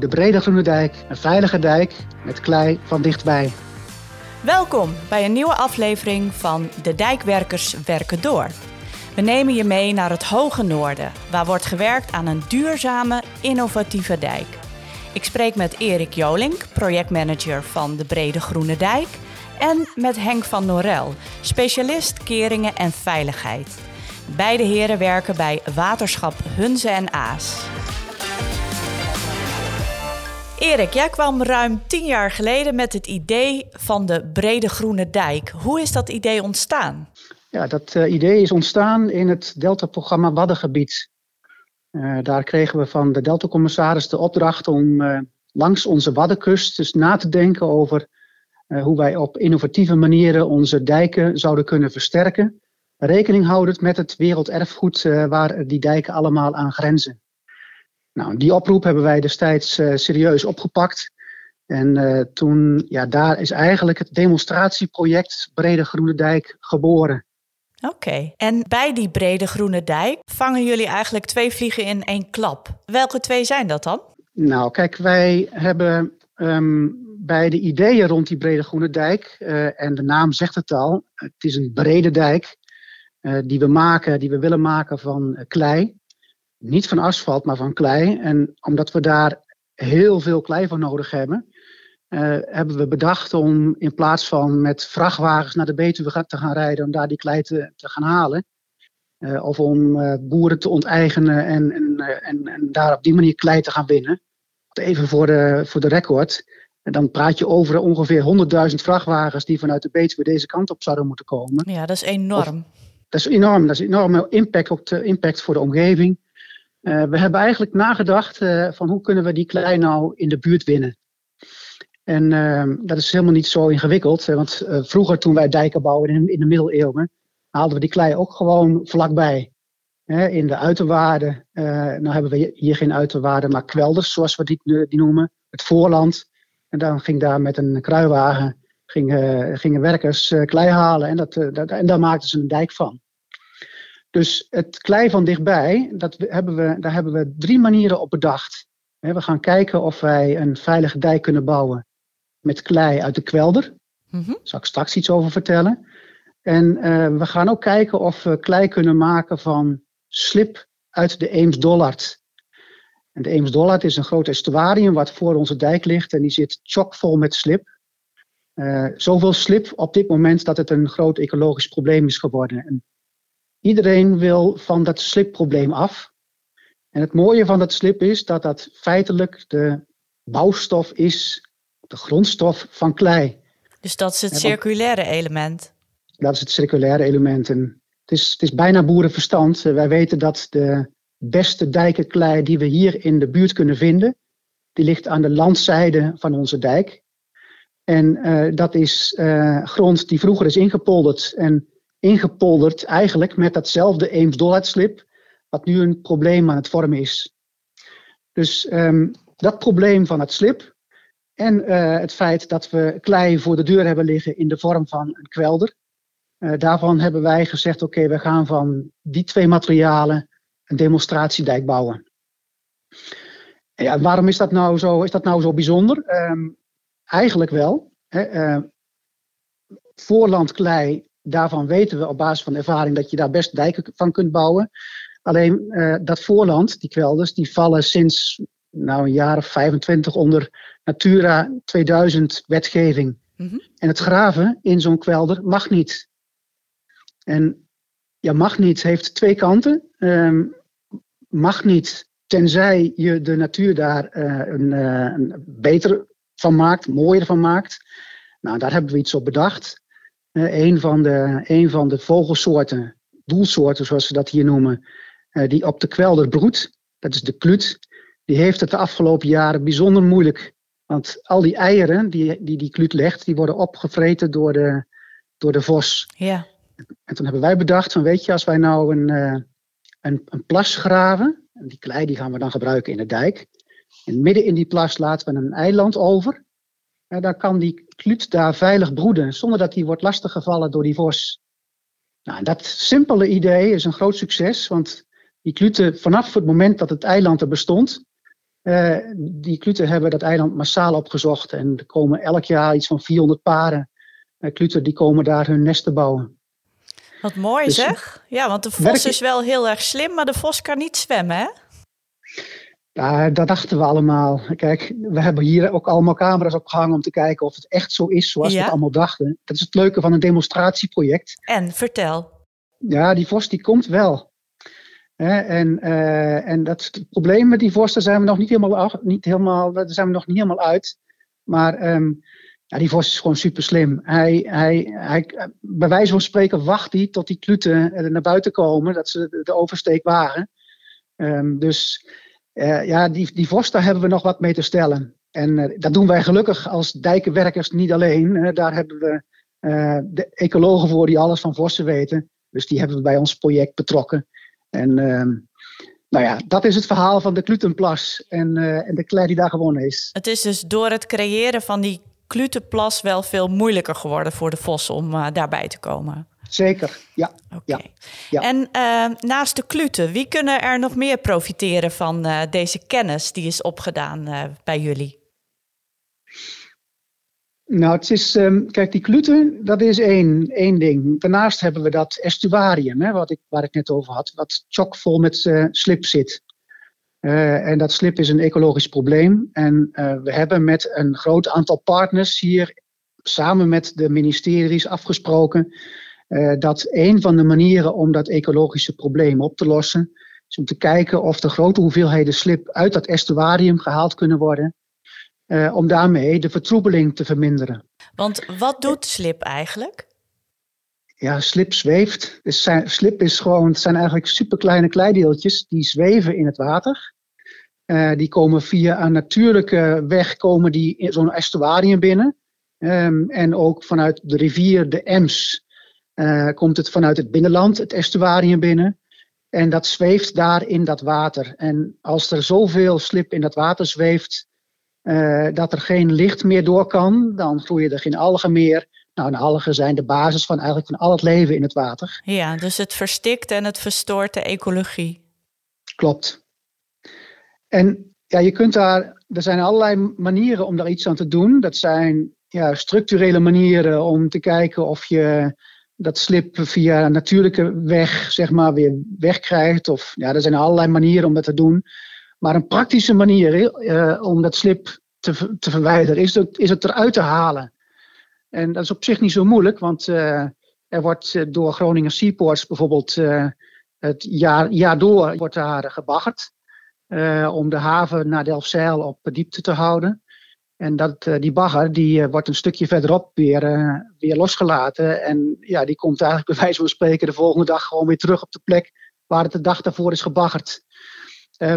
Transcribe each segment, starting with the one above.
De Brede Groene Dijk, een veilige dijk met klei van dichtbij. Welkom bij een nieuwe aflevering van De Dijkwerkers Werken Door. We nemen je mee naar het Hoge Noorden, waar wordt gewerkt aan een duurzame, innovatieve dijk. Ik spreek met Erik Jolink, projectmanager van de Brede Groene Dijk, en met Henk van Norel, specialist keringen en veiligheid. Beide heren werken bij waterschap Hunze en Aas. Erik, jij kwam ruim tien jaar geleden met het idee van de Brede Groene Dijk. Hoe is dat idee ontstaan? Ja, dat uh, idee is ontstaan in het Delta-programma Waddengebied. Uh, daar kregen we van de Delta-commissaris de opdracht om uh, langs onze Waddenkust dus na te denken over hoe wij op innovatieve manieren onze dijken zouden kunnen versterken. Rekening houdend met het werelderfgoed waar die dijken allemaal aan grenzen. Nou, die oproep hebben wij destijds uh, serieus opgepakt. En uh, toen, ja, daar is eigenlijk het demonstratieproject Brede Groene Dijk geboren. Oké, okay. en bij die Brede Groene Dijk vangen jullie eigenlijk twee vliegen in één klap. Welke twee zijn dat dan? Nou, kijk, wij hebben um, bij de ideeën rond die Brede Groene Dijk, uh, en de naam zegt het al, het is een brede dijk die we maken, die we willen maken van klei niet van asfalt, maar van klei. En omdat we daar heel veel klei voor nodig hebben, uh, hebben we bedacht om in plaats van met vrachtwagens naar de Betuwe te gaan rijden, om daar die klei te, te gaan halen. Uh, of om uh, boeren te onteigenen en, en, en, en, daar op die manier klei te gaan winnen. Even voor de, voor de record. En dan praat je over ongeveer 100.000 vrachtwagens die vanuit de Betuwe deze kant op zouden moeten komen. Ja, dat is enorm. Of, dat is enorm. Dat is een enorme impact, op de, impact voor de omgeving. Uh, we hebben eigenlijk nagedacht uh, van hoe kunnen we die klei nou in de buurt winnen. En uh, dat is helemaal niet zo ingewikkeld. want vroeger toen wij dijken bouwden in, in, de middeleeuwen, haalden we die klei ook gewoon vlakbij. in de uiterwaarden, nou hebben we hier geen uiterwaarden, maar kwelders zoals we die, die noemen. Het voorland. En dan ging daar met een kruiwagen gingen, gingen werkers klei halen en, dat, dat, en daar maakten ze een dijk van. Dus het klei van dichtbij, dat hebben we, daar hebben we drie manieren op bedacht. We gaan kijken of wij een veilige dijk kunnen bouwen met klei uit de kwelder. Mm Daar zal ik straks iets over vertellen. En uh, we gaan ook kijken of we klei kunnen maken van slip uit de Eems-Dollard. En de Eems-Dollard is een groot estuarium wat voor onze dijk ligt en die zit chockvol met slip. Uh, zoveel slip op dit moment dat het een groot ecologisch probleem is geworden. En Iedereen wil van dat slipprobleem af. En het mooie van dat slip is dat dat feitelijk de bouwstof is, de grondstof van klei. Dus dat is het circulaire element? Dat is het circulaire element. En het, is, het is bijna boerenverstand. Wij weten dat de beste dijkenklei die we hier in de buurt kunnen vinden, die ligt aan de landzijde van onze dijk. En uh, dat is uh, grond die vroeger is ingepolderd en ingepolderd eigenlijk met datzelfde Eems-Dollardslip, wat nu een probleem aan het vormen is. Dus um, dat probleem van het slip en uh, het feit dat we klei voor de deur hebben liggen in de vorm van een kwelder. Uh, daarvan hebben wij gezegd, oké, we gaan van die twee materialen een demonstratiedijk bouwen. Ja, waarom is dat nou zo, is dat nou zo bijzonder? Um, eigenlijk wel. Hè, uh, voorlandklei daarvan weten we op basis van ervaring dat je daar best dijken van kunt bouwen. Alleen uh, dat voorland, die kwelders, die vallen sinds nou, een jaar of 25 onder Natura 2000 wetgeving. Mm -hmm. En het graven in zo'n kwelder mag niet. En ja, mag niet heeft twee kanten. Um, mag niet tenzij je de natuur daar uh, een, uh, een beter van maakt, mooier van maakt. Nou, daar hebben we iets op bedacht. Een, van de, een van de vogelsoorten, doelsoorten zoals ze dat hier noemen, uh, die op de kwelder broedt, dat is de kluut, die heeft het de afgelopen jaren bijzonder moeilijk. Want al die eieren die die, die kluut legt, die worden opgevreten door de, door de vos. Ja. En toen hebben wij bedacht van weet je, als wij nou een, uh, een, een plas graven, en die klei die gaan we dan gebruiken in de dijk. En midden in die plas laten we een eiland over. En dan kan die kluut daar veilig broeden, zonder dat die wordt lastiggevallen door die vos. Nou, dat simpele idee is een groot succes, want die kluten vanaf het moment dat het eiland er bestond, die kluten hebben dat eiland massaal opgezocht. En er komen elk jaar iets van 400 paren kluten die komen daar hun nesten bouwen. Wat mooi dus, zeg. Ja, want de vos is wel heel erg slim, maar de vos kan niet zwemmen, hè? Ja, dat dachten we allemaal. Kijk, we hebben hier ook allemaal camera's opgehangen om te kijken of het echt zo is zoals we het allemaal dachten. Dat is het leuke van een demonstratieproject. En, vertel. Ja, die vos die komt wel. en, uh, en dat het probleem met die vos, daar zijn we nog niet helemaal, niet helemaal, daar zijn we nog niet helemaal uit. Maar um, ja, die vos is gewoon super slim. Hij, hij, hij, bij wijze van spreken wacht hij tot die kluten naar buiten komen, dat ze de oversteek wagen. Um, dus uh, ja, die, die vos, daar hebben we nog wat mee te stellen. En uh, dat doen wij gelukkig als dijkenwerkers niet alleen. Daar hebben we de ecologen voor die alles van vossen weten. Dus die hebben we bij ons project betrokken. En ehm, nou ja, dat is het verhaal van de Klutenplas en, en de klei die daar gewonnen is. Het is dus door het creëren van die Klutenplas wel veel moeilijker geworden voor de vossen om daarbij te komen. Zeker, ja. ja, ja. En uh, naast de kluten, wie kunnen er nog meer profiteren van uh, deze kennis die is opgedaan uh, bij jullie? Nou, het is, um, kijk, die kluten, dat is één, één ding. Daarnaast hebben we dat estuarium, hè, wat ik, waar ik net over had, wat chockvol met slip zit. en dat slip is een ecologisch probleem. En we hebben met een groot aantal partners hier samen met de ministeries afgesproken dat een van de manieren om dat ecologische probleem op te lossen, is om te kijken of de grote hoeveelheden slip uit dat estuarium gehaald kunnen worden, uh, om daarmee de vertroebeling te verminderen. Want wat doet slip eigenlijk? Ja, slip zweeft. Dus slip is gewoon, het zijn eigenlijk superkleine kleideeltjes die zweven in het water. Uh, die komen via een natuurlijke weg komen die in zo'n estuarium binnen. Um, en ook vanuit de rivier de Ems uh, komt het vanuit het binnenland, het estuarium binnen. En dat zweeft daar in dat water. En als er zoveel slip in dat water zweeft, uh, dat er geen licht meer door kan, dan groeien er geen algen meer. Nou, en algen zijn de basis van eigenlijk van al het leven in het water. Ja, dus het verstikt en het verstoort de ecologie. Klopt. En ja, je kunt daar, er zijn allerlei manieren om daar iets aan te doen. Dat zijn ja, structurele manieren om te kijken of je dat slip via een natuurlijke weg zeg maar, weer wegkrijgt. Of, ja, er zijn allerlei manieren om dat te doen. Maar een praktische manier uh, om dat slip te, te verwijderen is het, is het eruit te halen. En dat is op zich niet zo moeilijk, want uh, er wordt eh, door Groningen Seaports bijvoorbeeld het jaar, jaar door wordt daar gebaggerd. om de haven naar Delfzijl op diepte te houden. En dat, uh, die bagger die, uh, wordt een stukje verderop weer, uh, weer losgelaten. En ja, die komt eigenlijk bij wijze van spreken de volgende dag gewoon weer terug op de plek waar het de dag daarvoor is gebaggerd.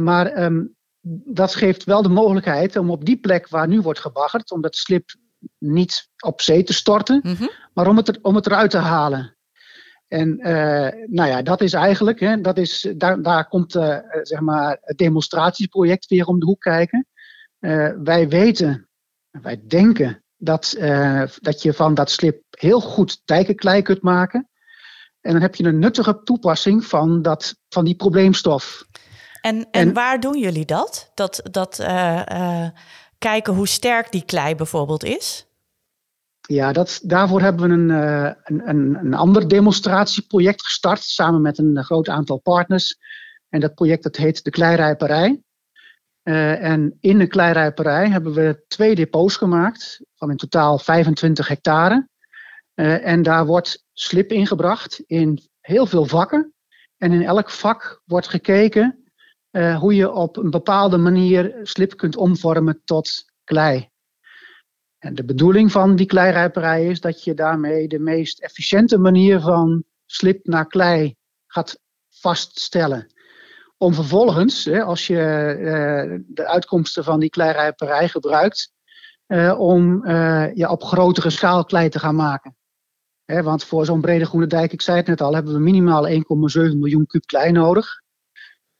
maar um, dat geeft wel de mogelijkheid om op die plek waar nu wordt gebaggerd, om dat slip niet op zee te storten, mm -hmm. maar om het, er, om het eruit te halen. En nou ja, dat is eigenlijk, hè, dat is, daar, daar komt zeg maar het demonstratieproject weer om de hoek kijken. wij weten wij denken dat, uh, dat je van dat slip heel goed dijkenklei kunt maken. En dan heb je een nuttige toepassing van, dat, van die probleemstof. En, en, en waar doen jullie dat? Dat, dat uh, uh, kijken hoe sterk die klei bijvoorbeeld is? Ja, dat, daarvoor hebben we een, een, een, een ander demonstratieproject gestart samen met een groot aantal partners. En dat project dat heet de Kleirijperij. Uh, en in de kleirijperij hebben we twee depots gemaakt van in totaal 25 hectare. Uh, en daar wordt slip ingebracht in heel veel vakken. En in elk vak wordt gekeken uh, hoe je op een bepaalde manier slip kunt omvormen tot klei. En de bedoeling van die kleirijperij is dat je daarmee de meest efficiënte manier van slip naar klei gaat vaststellen om vervolgens, als je uh, de uitkomsten van die kleirijperij gebruikt, uh, om uh, ja, op grotere schaal klei te gaan maken. Want voor zo'n brede groene dijk, ik zei het net al, hebben we minimaal 1,7 miljoen kub klei nodig.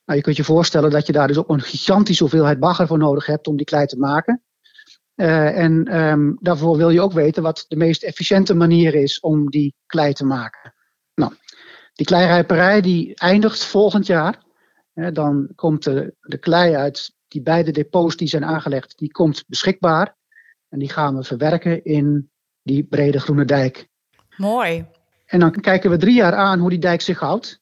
Nou, je kunt je voorstellen dat je daar dus ook een gigantische hoeveelheid bagger voor nodig hebt om die klei te maken. en um, daarvoor wil je ook weten wat de meest efficiënte manier is om die klei te maken. Nou, die kleirijperij die eindigt volgend jaar dan komt de, de klei uit die beide depots die zijn aangelegd, die komt beschikbaar. En die gaan we verwerken in die brede groene dijk. Mooi. En dan kijken we drie jaar aan hoe die dijk zich houdt.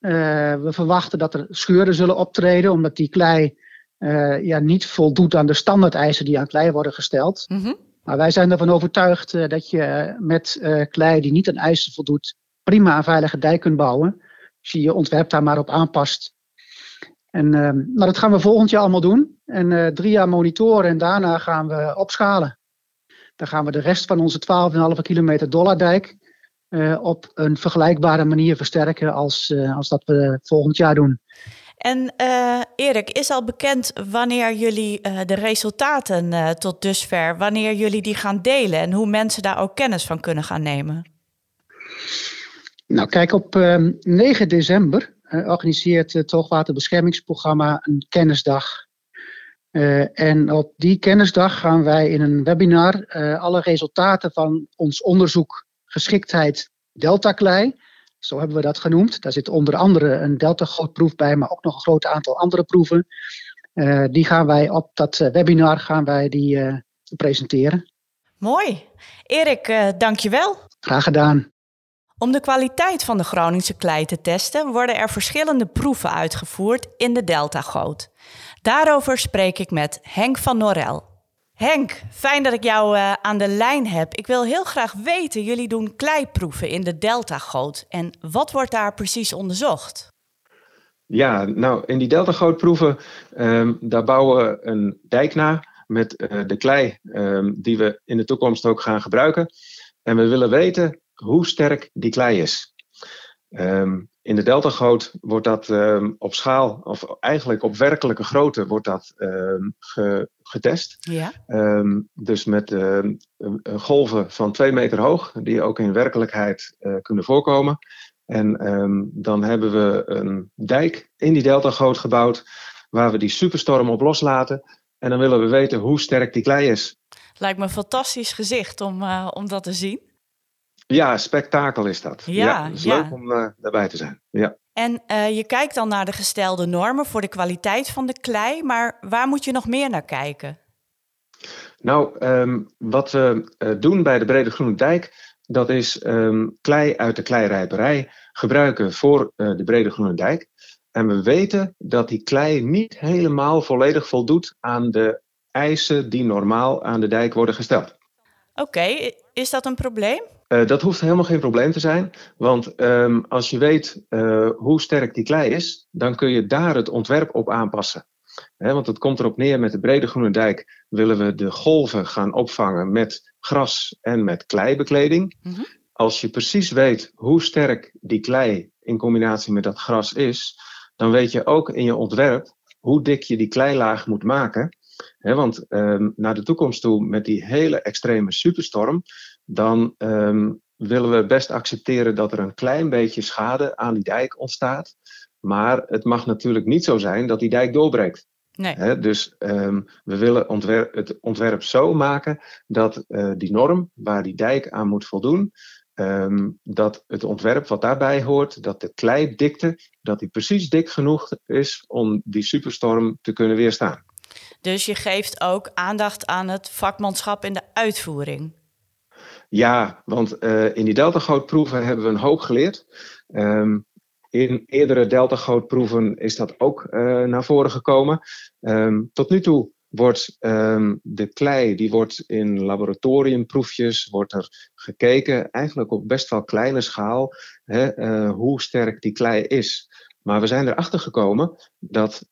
Uh, we verwachten dat er scheuren zullen optreden, omdat die klei uh, ja, niet voldoet aan de standaardeisen die aan klei worden gesteld. Mm -hmm. Maar wij zijn ervan overtuigd uh, dat je met klei die niet aan eisen voldoet, prima een veilige dijk kunt bouwen. Als je je ontwerp daar maar op aanpast. En nou, dat gaan we volgend jaar allemaal doen. En drie jaar monitoren en daarna gaan we opschalen. Dan gaan we de rest van onze 12,5 kilometer dollardijk uh, op een vergelijkbare manier versterken als, uh, als dat we volgend jaar doen. En Erik, is al bekend wanneer jullie de resultaten tot dusver, wanneer jullie die gaan delen en hoe mensen daar ook kennis van kunnen gaan nemen? Nou, kijk, op 9 december organiseert het Hoogwaterbeschermingsprogramma een kennisdag. en op die kennisdag gaan wij in een webinar alle resultaten van ons onderzoek geschiktheid delta-klei. Zo hebben we dat genoemd. Daar zit onder andere een delta-grootproef bij, maar ook nog een groot aantal andere proeven. Uh, die gaan wij op dat eh, webinar gaan wij die, presenteren. Mooi. Erik, dankjewel. Graag gedaan. Om de kwaliteit van de Groningse klei te testen, worden er verschillende proeven uitgevoerd in de deltagoot. Daarover spreek ik met Henk van Norel. Henk, fijn dat ik jou uh, aan de lijn heb. Ik wil heel graag weten, jullie doen kleiproeven in de Deltagoot. En wat wordt daar precies onderzocht? Ja, nou, in die Deltagootproeven, um, daar bouwen we een dijk na met uh, de klei um, die we in de toekomst ook gaan gebruiken. En we willen weten hoe sterk die klei is. Um, in de deltagoot wordt dat um, op schaal, of eigenlijk op werkelijke grootte, wordt dat um, ge, getest. Ja. Dus met golven van twee meter hoog, die ook in werkelijkheid uh, kunnen voorkomen. En dan hebben we een dijk in die deltagoot gebouwd, waar we die superstorm op loslaten. En dan willen we weten hoe sterk die klei is. Lijkt me een fantastisch gezicht om, uh, om dat te zien. Ja, spektakel is dat. Ja, ja het is ja. leuk om uh, daarbij te zijn. Ja. En uh, je kijkt dan naar de gestelde normen voor de kwaliteit van de klei, maar waar moet je nog meer naar kijken? Nou, um, wat we uh, doen bij de Brede Groene Dijk, dat is um, klei uit de kleirijperij gebruiken voor de Brede Groene Dijk. En we weten dat die klei niet helemaal volledig voldoet aan de eisen die normaal aan de dijk worden gesteld. Oké, okay. is dat een probleem? Uh, dat hoeft helemaal geen probleem te zijn, want um, als je weet uh, hoe sterk die klei is, dan kun je daar het ontwerp op aanpassen. He, want het komt erop neer met de brede groene dijk willen we de golven gaan opvangen met gras en met kleibekleding. Mm -hmm. Als je precies weet hoe sterk die klei in combinatie met dat gras is, dan weet je ook in je ontwerp hoe dik je die kleilaag moet maken. He, want um, naar de toekomst toe met die hele extreme superstorm, dan um, willen we best accepteren dat er een klein beetje schade aan die dijk ontstaat. Maar het mag natuurlijk niet zo zijn dat die dijk doorbreekt. Nee. He, dus um, we willen ontwerp, het ontwerp zo maken dat uh, die norm waar die dijk aan moet voldoen, um, dat het ontwerp wat daarbij hoort, dat de kleidikte, dat die precies dik genoeg is om die superstorm te kunnen weerstaan. Dus je geeft ook aandacht aan het vakmanschap in de uitvoering. Ja, want uh, in die deltagootproeven hebben we een hoop geleerd. Um, in eerdere deltagootproeven is dat ook uh, naar voren gekomen. Um, tot nu toe wordt um, de klei, die wordt in laboratoriumproefjes, wordt er gekeken, eigenlijk op best wel kleine schaal, hè, uh, hoe sterk die klei is. Maar we zijn erachter gekomen dat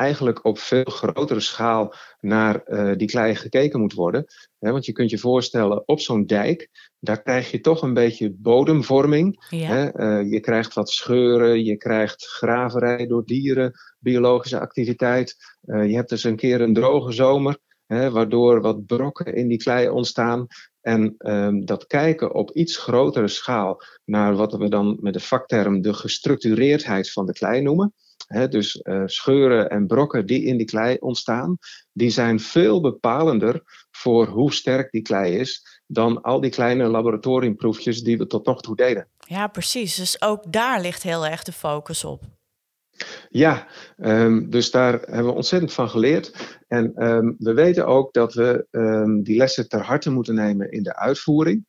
eigenlijk op veel grotere schaal naar uh, die klei gekeken moet worden. want je kunt je voorstellen, op zo'n dijk, daar krijg je toch een beetje bodemvorming. Ja. Uh, je krijgt wat scheuren, je krijgt graverij door dieren, biologische activiteit. Uh, je hebt dus een keer een droge zomer, waardoor wat brokken in die klei ontstaan. En um, dat kijken op iets grotere schaal naar wat we dan met de vakterm de gestructureerdheid van de klei noemen. He, dus uh, scheuren en brokken die in die klei ontstaan, die zijn veel bepalender voor hoe sterk die klei is dan al die kleine laboratoriumproefjes die we tot nog toe deden. Ja, precies. Dus ook daar ligt heel erg de focus op. Ja, um, dus daar hebben we ontzettend van geleerd. En um, we weten ook dat we um, die lessen ter harte moeten nemen in de uitvoering.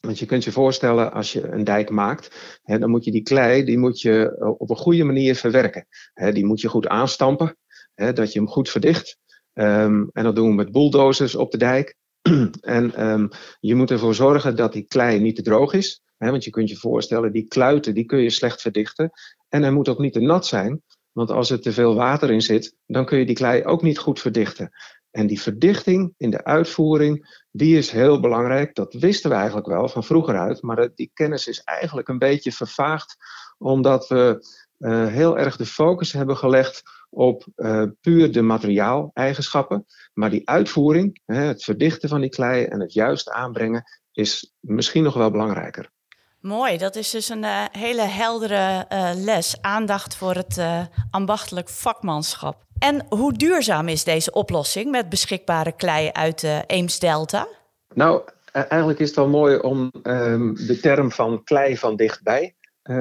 Want je kunt je voorstellen, als je een dijk maakt, hè, dan moet je die klei die moet je eh, op een goede manier verwerken. Hè, die moet je goed aanstampen, hè, dat je hem goed verdicht. Um, en dat doen we met bulldozers op de dijk. en um, je moet ervoor zorgen dat die klei niet te droog is. Want je kunt je voorstellen, die kluiten die kun je slecht verdichten. En hij moet ook niet te nat zijn. Want als er te veel water in zit, dan kun je die klei ook niet goed verdichten. En die verdichting in de uitvoering, die is heel belangrijk. Dat wisten we eigenlijk wel van vroeger uit, maar die kennis is eigenlijk een beetje vervaagd, omdat we uh, heel erg de focus hebben gelegd op uh, puur de materiaaleigenschappen. Maar die uitvoering, hè, het verdichten van die klei en het juist aanbrengen, is misschien nog wel belangrijker. Mooi, dat is dus een uh, hele heldere uh, les. Aandacht voor het uh, ambachtelijk vakmanschap. En hoe duurzaam is deze oplossing met beschikbare klei uit de Eemsdelta? Nou, eigenlijk is het wel mooi om um, de term van klei van dichtbij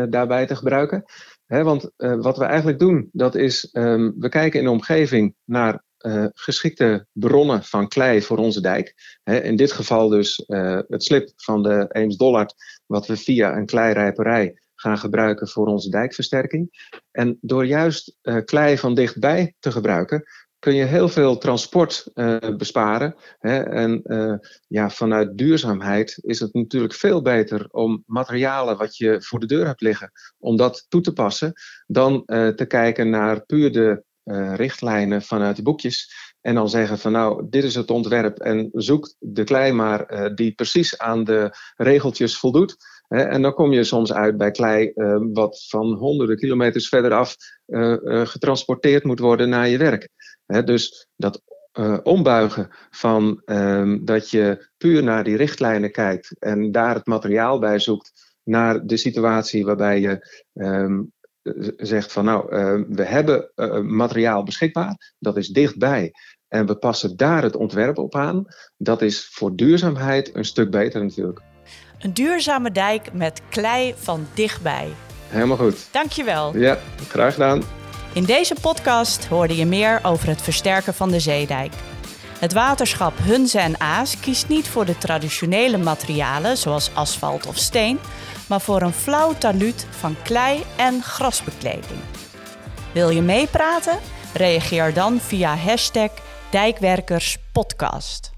daarbij te gebruiken. Want wat we eigenlijk doen, dat is um, we kijken in de omgeving naar uh, geschikte bronnen van klei voor onze dijk. In dit geval dus uh, het slip van de Eems-Dollard, wat we via een kleirijperij gaan gebruiken voor onze dijkversterking. En door juist uh, klei van dichtbij te gebruiken, kun je heel veel transport besparen. En ja, vanuit duurzaamheid is het natuurlijk veel beter om materialen wat je voor de deur hebt liggen, om dat toe te passen, dan te kijken naar puur de uh, richtlijnen vanuit de boekjes. En dan zeggen van nou, dit is het ontwerp en zoek de klei maar uh, die precies aan de regeltjes voldoet. En dan kom je soms uit bij klei uh, wat van honderden kilometers verderaf getransporteerd moet worden naar je werk. Dus dat ombuigen van ehm, dat je puur naar die richtlijnen kijkt en daar het materiaal bij zoekt naar de situatie waarbij je um, zegt van nou, uh, we hebben uh, materiaal beschikbaar, dat is dichtbij. En we passen daar het ontwerp op aan. Dat is voor duurzaamheid een stuk beter natuurlijk. Een duurzame dijk met klei van dichtbij. Helemaal goed. Dankjewel. Ja, graag gedaan. In deze podcast hoorde je meer over het versterken van de zeedijk. Het waterschap Hunze en Aas kiest niet voor de traditionele materialen zoals asfalt of steen, maar voor een flauw taluut van klei en grasbekleding. Wil je meepraten? Reageer dan via hashtag Dijkwerkerspodcast.